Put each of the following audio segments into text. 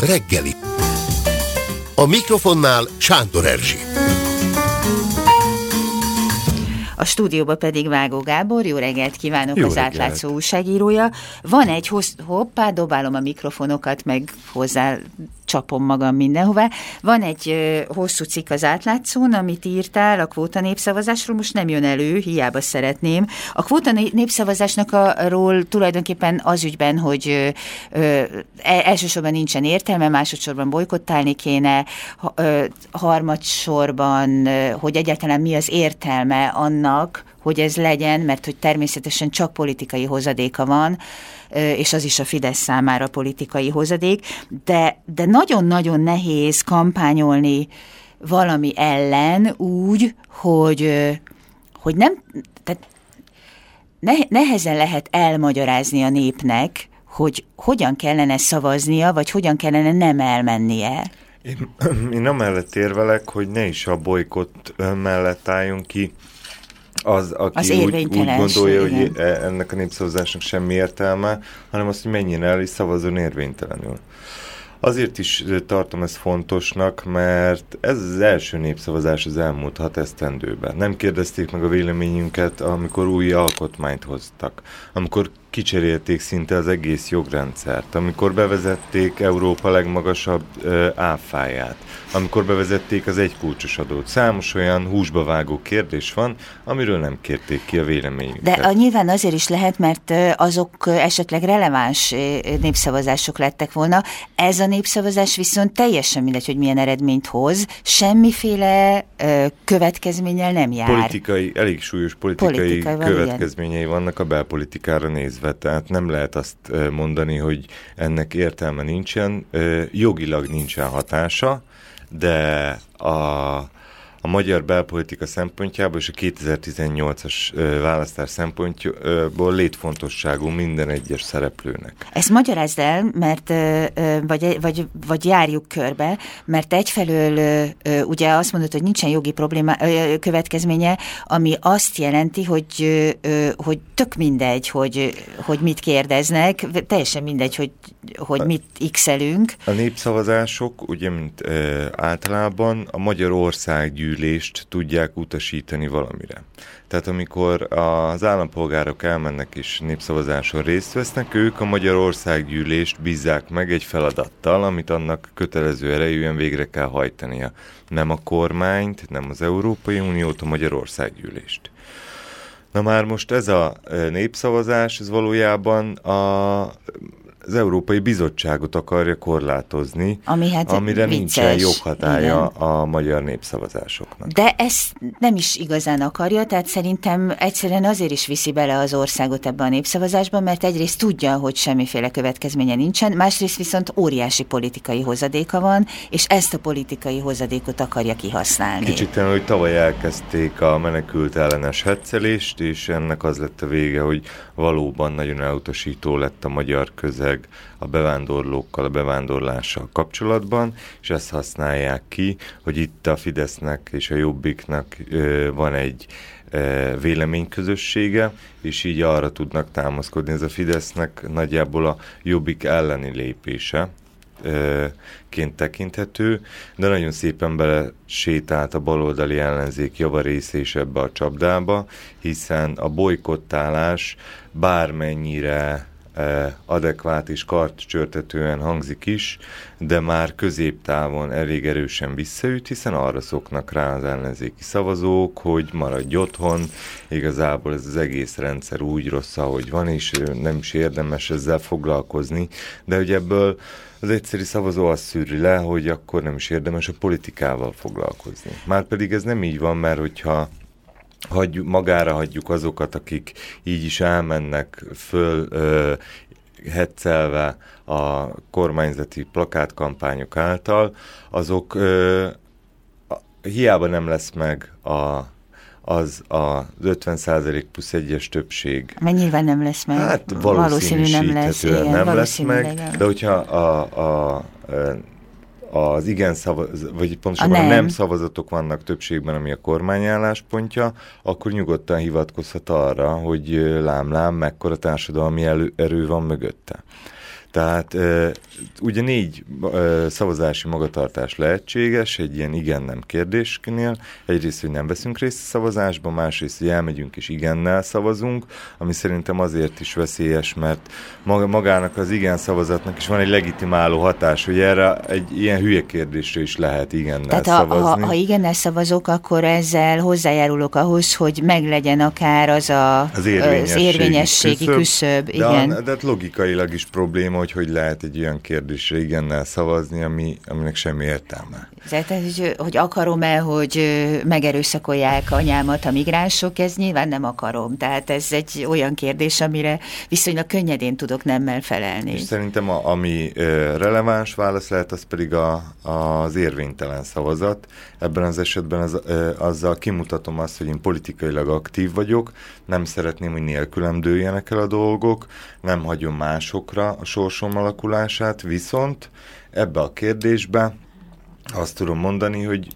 reggeli. A mikrofonnál Sándor Erzsi. A stúdióba pedig Vágó Gábor, jó reggelt kívánok, Jó az reggelt. átlátszó újságírója. Van egy hossz, hoppá, dobálom a mikrofonokat, meg hozzá csapom magam mindenhová. Van egy ö, hosszú cikk az átlátszón, amit írtál a kvóta népszavazásról, most nem jön elő, hiába szeretném. A kvóta né- népszavazásnak arról tulajdonképpen az ügyben, hogy ö, ö, e- elsősorban nincsen értelme, másodszorban bolykottálni kéne, ha, ö, harmadsorban, ö, hogy egyáltalán mi az értelme annak, hogy ez legyen, mert hogy természetesen csak politikai hozadéka van, és az is a Fidesz számára politikai hozadék, de, de nagyon-nagyon nehéz kampányolni valami ellen úgy, hogy, hogy nem, tehát ne, nehezen lehet elmagyarázni a népnek, hogy hogyan kellene szavaznia, vagy hogyan kellene nem elmennie. Én, én amellett érvelek, hogy ne is a bolykott mellett álljon ki az, aki Az úgy, úgy gondolja, hogy igen. e- ennek a népszavazásnak semmi értelme, hanem azt, hogy menjen el és szavazzon érvénytelenül. Azért is tartom ezt fontosnak, mert ez az első népszavazás az elmúlt hat esztendőben. Nem kérdezték meg a véleményünket, amikor új alkotmányt hoztak, amikor kicserélték szinte az egész jogrendszert, amikor bevezették Európa legmagasabb ö, áfáját, amikor bevezették az egykulcsos adót. Számos olyan húsba vágó kérdés van, amiről nem kérték ki a véleményünket. De a, nyilván azért is lehet, mert azok esetleg releváns népszavazások lettek volna. Ez a népszavazás viszont teljesen mindegy, hogy milyen eredményt hoz, semmiféle ö, következménnyel nem jár. Politikai, elég súlyos politikai, Politikai következményei vannak a belpolitikára nézve, tehát nem lehet azt mondani, hogy ennek értelme nincsen, jogilag nincsen hatása, de a, a magyar belpolitika szempontjából és a 2018-as ö, választás szempontjából létfontosságú minden egyes szereplőnek. Ezt magyarázd el, mert, vagy, vagy, vagy járjuk körbe, mert egyfelől ugye azt mondod, hogy nincsen jogi probléma, következménye, ami azt jelenti, hogy, hogy tök mindegy, hogy, hogy mit kérdeznek, teljesen mindegy, hogy, hogy mit x-elünk. A népszavazások, ugye, mint általában a Magyarországgyűlést tudják utasítani valamire. Tehát amikor az állampolgárok elmennek és népszavazáson részt vesznek, ők a Magyarországgyűlést bízzák meg egy feladattal, amit annak kötelező erejűen végre kell hajtania. Nem a kormányt, nem az Európai Uniót, a Magyarországgyűlést. Na már most ez a e, népszavazás, ez valójában a, az Európai Bizottságot akarja korlátozni, Ami hát amire nincsen vicces, joghatája igen. a magyar népszavazásoknak. De ezt nem is igazán akarja, tehát szerintem egyszerűen azért is viszi bele az országot ebbe a népszavazásba, mert egyrészt tudja, hogy semmiféle következménye nincsen, másrészt viszont óriási politikai hozadéka van, és ezt a politikai hozadékot akarja kihasználni. Kicsit olyan, hogy tavaly elkezdték a menekült ellenes hetszelést, és ennek az lett a vége, hogy valóban nagyon elutasító lett a magyar közeg a bevándorlókkal, a bevándorlással kapcsolatban, és ezt használják ki, hogy itt a Fidesznek és a Jobbiknak van egy véleményközössége, és így arra tudnak támaszkodni. Ez a Fidesznek nagyjából a Jobbik elleni lépése, ként tekinthető, de nagyon szépen bele sétált a baloldali ellenzék javarésze is ebbe a csapdába, hiszen a bolykottálás bármennyire adekvát és kartcsörtetően hangzik is, de már középtávon elég erősen visszaüt, hiszen arra szoknak rá az ellenzéki szavazók, hogy maradj otthon, igazából ez az egész rendszer úgy rossz, ahogy van, és nem is érdemes ezzel foglalkozni, de hogy ebből az egyszerű szavazó azt szűri le, hogy akkor nem is érdemes a politikával foglalkozni. Márpedig ez nem így van, mert hogyha hagyjuk, magára hagyjuk azokat, akik így is elmennek föl ö, hetszelve a kormányzati plakátkampányok által, azok ö, hiába nem lesz meg a, az a 50% plusz egyes többség Mert nyilván nem lesz meg. Hát valószínű nem lesz. Igen, nem lesz meg, de hogyha a, a, a az igen szavaz, vagy pontosabban A a nem. nem. nem szavazatok vannak többségben, ami a kormány álláspontja, akkor nyugodtan hivatkozhat arra, hogy lám-lám, mekkora társadalmi elő, erő van mögötte. Tehát ugye négy szavazási magatartás lehetséges egy ilyen igen-nem kérdésnél. Egyrészt, hogy nem veszünk részt a szavazásban, másrészt, hogy elmegyünk és igennel szavazunk, ami szerintem azért is veszélyes, mert magának az igen szavazatnak is van egy legitimáló hatás, hogy erre egy ilyen hülye kérdésre is lehet igennel Tehát szavazni. Ha, ha igennel szavazok, akkor ezzel hozzájárulok ahhoz, hogy meglegyen akár az a, az érvényességi, az érvényességi küszöb, küszöb. De, igen. A, de hát logikailag is probléma, hogy hogy lehet egy olyan kérdésre igennel szavazni, ami, aminek semmi értelme. Tehát, hogy, hogy akarom-e, hogy megerőszakolják anyámat a migránsok, ez nyilván nem akarom. Tehát ez egy olyan kérdés, amire viszonylag könnyedén tudok nemmel felelni. És szerintem a, ami releváns válasz lehet, az pedig a, az érvénytelen szavazat. Ebben az esetben az, azzal kimutatom azt, hogy én politikailag aktív vagyok, nem szeretném, hogy nélkülem dőljenek el a dolgok, nem hagyom másokra a sorsom alakulását, viszont ebbe a kérdésbe azt tudom mondani, hogy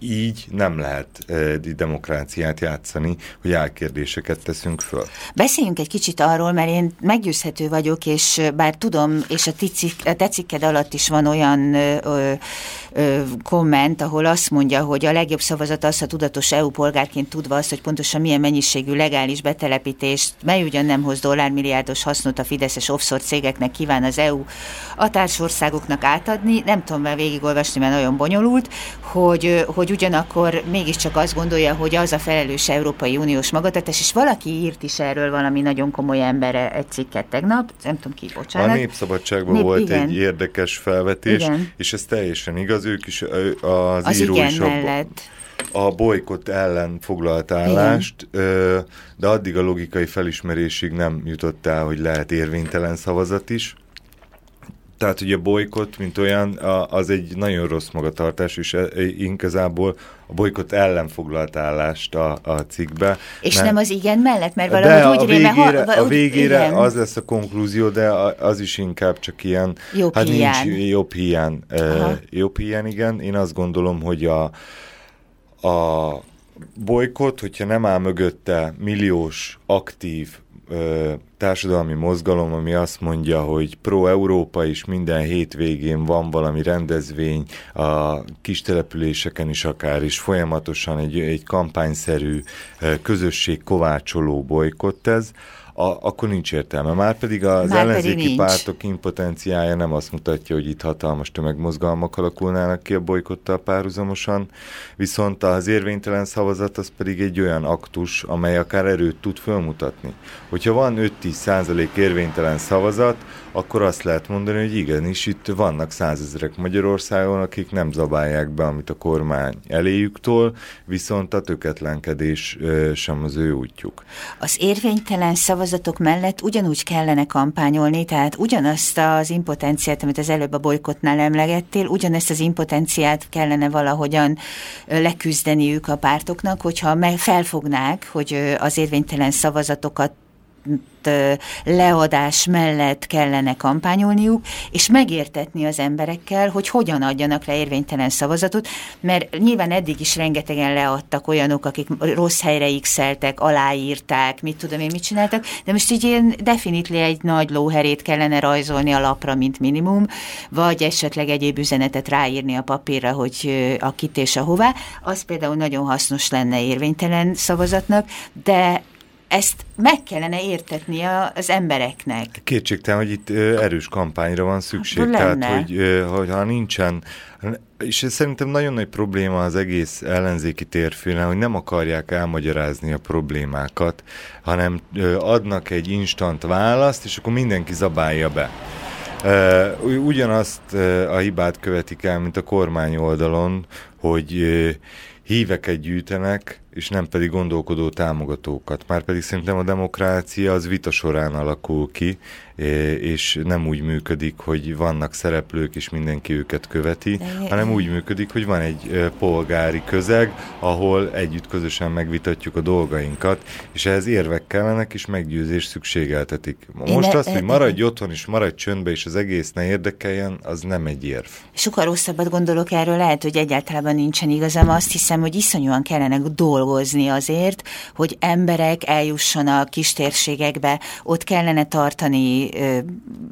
így nem lehet e, demokráciát játszani, hogy álkérdéseket teszünk föl. Beszéljünk egy kicsit arról, mert én meggyőzhető vagyok, és bár tudom, és a, ticik, a tecikked alatt is van olyan ö, ö, komment, ahol azt mondja, hogy a legjobb szavazat az, ha tudatos EU polgárként tudva azt, hogy pontosan milyen mennyiségű legális betelepítést, mely ugyan nem hoz dollármilliárdos hasznot a Fideszes offshore cégeknek kíván az EU a társországoknak átadni. Nem tudom már végigolvasni, mert nagyon bonyolult, hogy, hogy ugyanakkor mégiscsak azt gondolja, hogy az a felelős Európai Uniós magatartás, és valaki írt is erről valami nagyon komoly embere egy cikket tegnap, nem tudom ki, bocsánat. A Népszabadságban Nép, volt igen. egy érdekes felvetés, igen. és ez teljesen igaz, ők is az, az író igen is mellett a bolykott ellen foglalt állást, Igen. de addig a logikai felismerésig nem jutott el, hogy lehet érvénytelen szavazat is. Tehát ugye a bolykott, mint olyan, az egy nagyon rossz magatartás, és inkább a bolykott ellen foglalt állást a, a cikkbe. És mert, nem az igen mellett, mert valahogy úgy a végére, réme, ha, a végére igen. az lesz a konklúzió, de az is inkább csak ilyen... Jobb hát hiány. Nincs jobb hiány. Uh, jobb hiány, igen. Én azt gondolom, hogy a, a bolykott, hogyha nem áll mögötte milliós, aktív ö, társadalmi mozgalom, ami azt mondja, hogy pro-Európa is minden hétvégén van valami rendezvény, a kis településeken is akár is folyamatosan egy, egy kampányszerű közösség kovácsoló bolykott ez, a, akkor nincs értelme. Már pedig az Már ellenzéki pedig pártok impotenciája nem azt mutatja, hogy itt hatalmas tömegmozgalmak alakulnának ki a bolykottal párhuzamosan, viszont az érvénytelen szavazat az pedig egy olyan aktus, amely akár erőt tud fölmutatni. Hogyha van 5-10 százalék érvénytelen szavazat, akkor azt lehet mondani, hogy igenis itt vannak százezerek Magyarországon, akik nem zabálják be, amit a kormány eléjük tól, viszont a töketlenkedés sem az ő útjuk. Az érvénytelen szavazatok mellett ugyanúgy kellene kampányolni, tehát ugyanazt az impotenciát, amit az előbb a bolykotnál emlegettél, ugyanezt az impotenciát kellene valahogyan leküzdeniük a pártoknak, hogyha felfognák, hogy az érvénytelen szavazatokat leadás mellett kellene kampányolniuk, és megértetni az emberekkel, hogy hogyan adjanak le érvénytelen szavazatot, mert nyilván eddig is rengetegen leadtak olyanok, akik rossz helyre x aláírták, mit tudom én, mit csináltak, de most így ilyen definitli egy nagy lóherét kellene rajzolni a lapra, mint minimum, vagy esetleg egyéb üzenetet ráírni a papírra, hogy a kit és a hová, az például nagyon hasznos lenne érvénytelen szavazatnak, de ezt meg kellene értetni az embereknek. Kétségtelen, hogy itt erős kampányra van szükség. Lenne. Tehát, hogy, hogy ha nincsen, és ez szerintem nagyon nagy probléma az egész ellenzéki térfélen, hogy nem akarják elmagyarázni a problémákat, hanem adnak egy instant választ, és akkor mindenki zabálja be. Ugyanazt a hibát követik el, mint a kormány oldalon, hogy híveket gyűjtenek, és nem pedig gondolkodó támogatókat. Már pedig szerintem a demokrácia az vita során alakul ki, és nem úgy működik, hogy vannak szereplők, és mindenki őket követi, hanem úgy működik, hogy van egy polgári közeg, ahol együtt közösen megvitatjuk a dolgainkat, és ehhez érvek kellenek, és meggyőzés szükségeltetik. Most azt, hogy maradj otthon, és maradj csöndbe, és az egész ne érdekeljen, az nem egy érv. Sokkal rosszabbat gondolok erről, lehet, hogy egyáltalán nincsen igazam, azt hiszem, hogy iszonyúan kellene dolgozni azért, hogy emberek eljussanak kistérségekbe, ott kellene tartani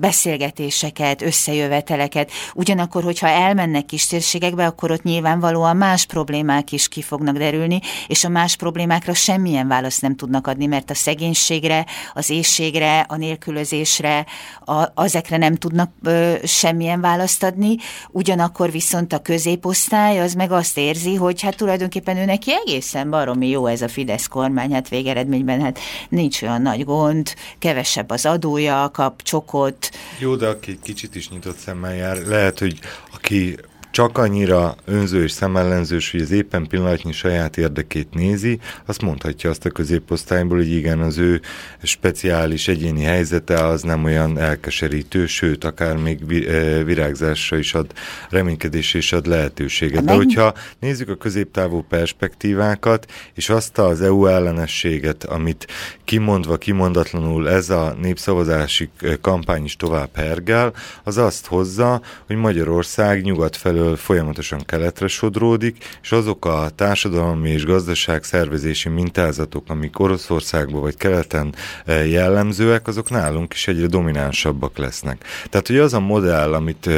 beszélgetéseket, összejöveteleket. Ugyanakkor, hogyha elmennek kistérségekbe, akkor ott nyilvánvalóan más problémák is ki fognak derülni, és a más problémákra semmilyen választ nem tudnak adni, mert a szegénységre, az éjségre, a nélkülözésre, a, ezekre nem tudnak ö, semmilyen választ adni, ugyanakkor viszont a középosztály az meg azt érzi, hogy hát tulajdonképpen ő neki egészen baromi jó ez a Fidesz kormány, hát végeredményben hát nincs olyan nagy gond, kevesebb az adója, kap csokot. Jó, de aki kicsit is nyitott szemmel jár, lehet, hogy aki csak annyira önző és szemellenzős, hogy az éppen pillanatnyi saját érdekét nézi, azt mondhatja azt a középosztályból, hogy igen, az ő speciális egyéni helyzete az nem olyan elkeserítő, sőt, akár még eh, virágzásra is ad, reménykedésre is ad lehetőséget. De hogyha nézzük a középtávú perspektívákat, és azt az EU ellenességet, amit kimondva, kimondatlanul ez a népszavazási eh, kampány is tovább hergel, az azt hozza, hogy Magyarország nyugat felől folyamatosan keletre sodródik, és azok a társadalmi és gazdaság szervezési mintázatok, amik Oroszországban vagy keleten jellemzőek, azok nálunk is egyre dominánsabbak lesznek. Tehát, hogy az a modell, amit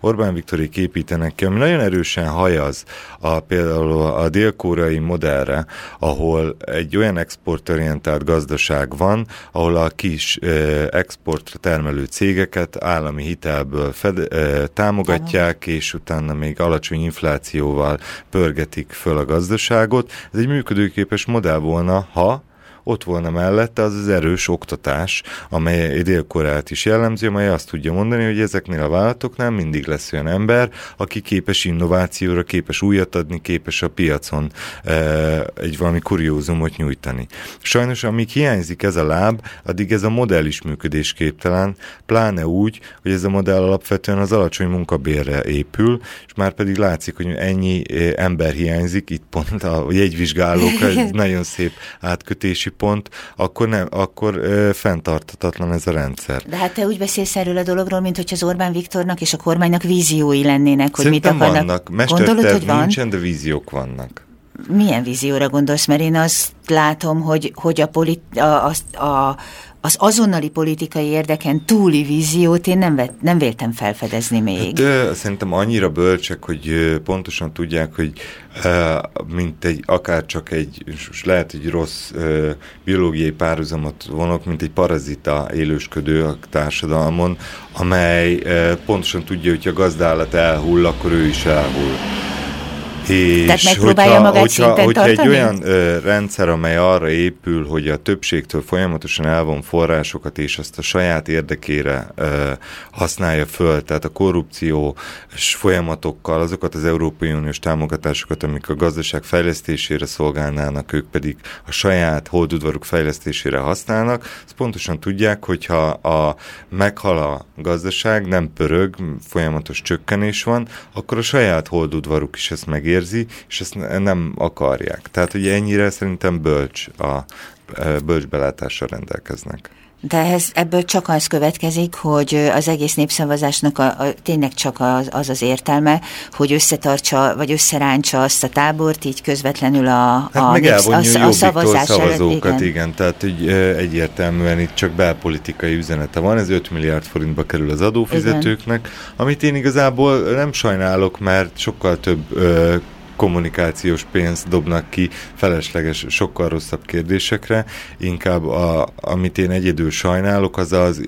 Orbán Viktorik építenek ki, ami nagyon erősen hajaz a, például a dél-koreai modellre, ahol egy olyan exportorientált gazdaság van, ahol a kis exportra termelő cégeket állami hitelből fed, támogatják, és utána utána még alacsony inflációval pörgetik föl a gazdaságot. Ez egy működőképes modell volna, ha ott volna mellette az az erős oktatás, amely dél is jellemzi, amely azt tudja mondani, hogy ezeknél a vállalatoknál mindig lesz olyan ember, aki képes innovációra, képes újat adni, képes a piacon e, egy valami kuriózumot nyújtani. Sajnos, amíg hiányzik ez a láb, addig ez a modell is működésképtelen, pláne úgy, hogy ez a modell alapvetően az alacsony munkabérre épül, és már pedig látszik, hogy ennyi e, ember hiányzik, itt pont a jegyvizsgálók, egy nagyon szép átkötési pont, akkor, nem, akkor ö, fenntartatatlan ez a rendszer. De hát te úgy beszélsz erről a dologról, mint hogy az Orbán Viktornak és a kormánynak víziói lennének, hogy Szerintem mit akarnak. vannak. Mesterterv hogy van? nincsen, de víziók vannak. Milyen vízióra gondolsz? Mert én azt látom, hogy, hogy a, polit, a, a, a, az azonnali politikai érdeken túli víziót én nem, vett, nem véltem felfedezni még. De szerintem annyira bölcsek, hogy pontosan tudják, hogy mint egy, akár csak egy, és lehet egy rossz biológiai párhuzamot vonok, mint egy parazita élősködő a társadalmon, amely pontosan tudja, hogy a gazdálat elhull, akkor ő is elhull. És Tehát megpróbálja hogyha, magát hogyha, hogyha egy olyan ö, rendszer, amely arra épül, hogy a többségtől folyamatosan elvon forrásokat, és azt a saját érdekére ö, használja föl, tehát a korrupció és folyamatokkal azokat az Európai Uniós támogatásokat, amik a gazdaság fejlesztésére szolgálnának, ők pedig a saját holdudvaruk fejlesztésére használnak, azt pontosan tudják, hogyha a meghal a gazdaság, nem pörög, folyamatos csökkenés van, akkor a saját holdudvaruk is ezt megér érzi, és ezt nem akarják. Tehát ugye ennyire szerintem bölcs a e, bölcs belátással rendelkeznek. De ez, ebből csak az következik, hogy az egész népszavazásnak a, a, tényleg csak az, az az értelme, hogy összetartsa, vagy összeráncsa azt a tábort, így közvetlenül a, hát a, népsz, a, a szavazás szavazókat, igen. igen. Tehát hogy egyértelműen itt csak belpolitikai üzenete van, ez 5 milliárd forintba kerül az adófizetőknek, igen. amit én igazából nem sajnálok, mert sokkal több kommunikációs pénzt dobnak ki felesleges, sokkal rosszabb kérdésekre. Inkább a, amit én egyedül sajnálok, az az,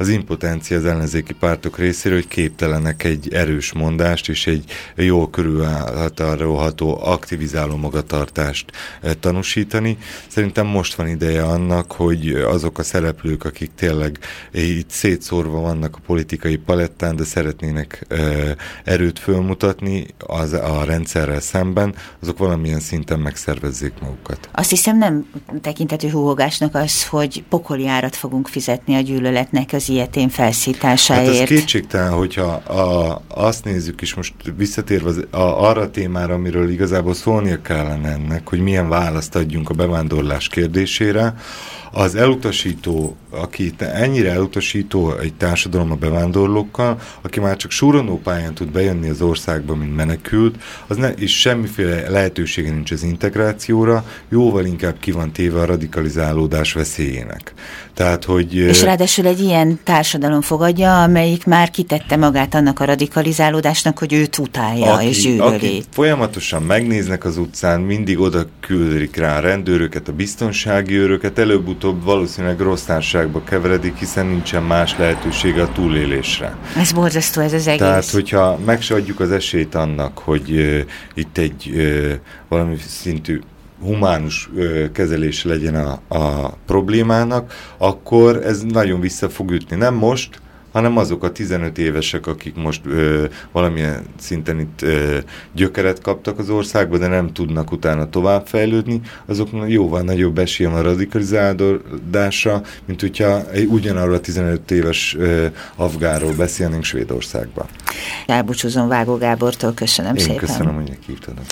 az impotencia az ellenzéki pártok részéről, hogy képtelenek egy erős mondást és egy jól körülható, aktivizáló magatartást tanúsítani. Szerintem most van ideje annak, hogy azok a szereplők, akik tényleg itt szétszórva vannak a politikai palettán, de szeretnének erőt fölmutatni az a rendszer rendszerrel szemben, azok valamilyen szinten megszervezzék magukat. Azt hiszem nem tekintető húhogásnak az, hogy pokoli árat fogunk fizetni a gyűlöletnek az ilyetén felszításáért. Hát ez kétségtelen, hogyha a, azt nézzük is most visszatérve az, a, arra a témára, amiről igazából szólnia kellene ennek, hogy milyen választ adjunk a bevándorlás kérdésére, az elutasító, aki ennyire elutasító egy társadalom a bevándorlókkal, aki már csak súronó pályán tud bejönni az országba, mint menekült, az ne, és semmiféle lehetősége nincs az integrációra, jóval inkább ki van téve a radikalizálódás veszélyének. Tehát, hogy... És ráadásul egy ilyen társadalom fogadja, amelyik már kitette magát annak a radikalizálódásnak, hogy őt utálja aki, és gyűlöli. Folyamatosan megnéznek az utcán, mindig oda küldik rá a rendőröket, a biztonsági őröket, előbb-utóbb valószínűleg rossz társágba keveredik, hiszen nincsen más lehetősége a túlélésre. Ez borzasztó ez az egész. Tehát, hogyha meg se adjuk az esélyt annak, hogy uh, itt egy uh, valami szintű humánus ö, kezelés legyen a, a problémának, akkor ez nagyon vissza fog ütni. Nem most, hanem azok a 15 évesek, akik most ö, valamilyen szinten itt ö, gyökeret kaptak az országba, de nem tudnak utána továbbfejlődni, azok jóval nagyobb esélye a radikalizálódásra, mint hogyha egy ugyanarra a 15 éves ö, afgáról beszélnénk Svédországban. Elbúcsúzom Vágó Gábortól, köszönöm Én szépen. köszönöm, hogy meghívtanak.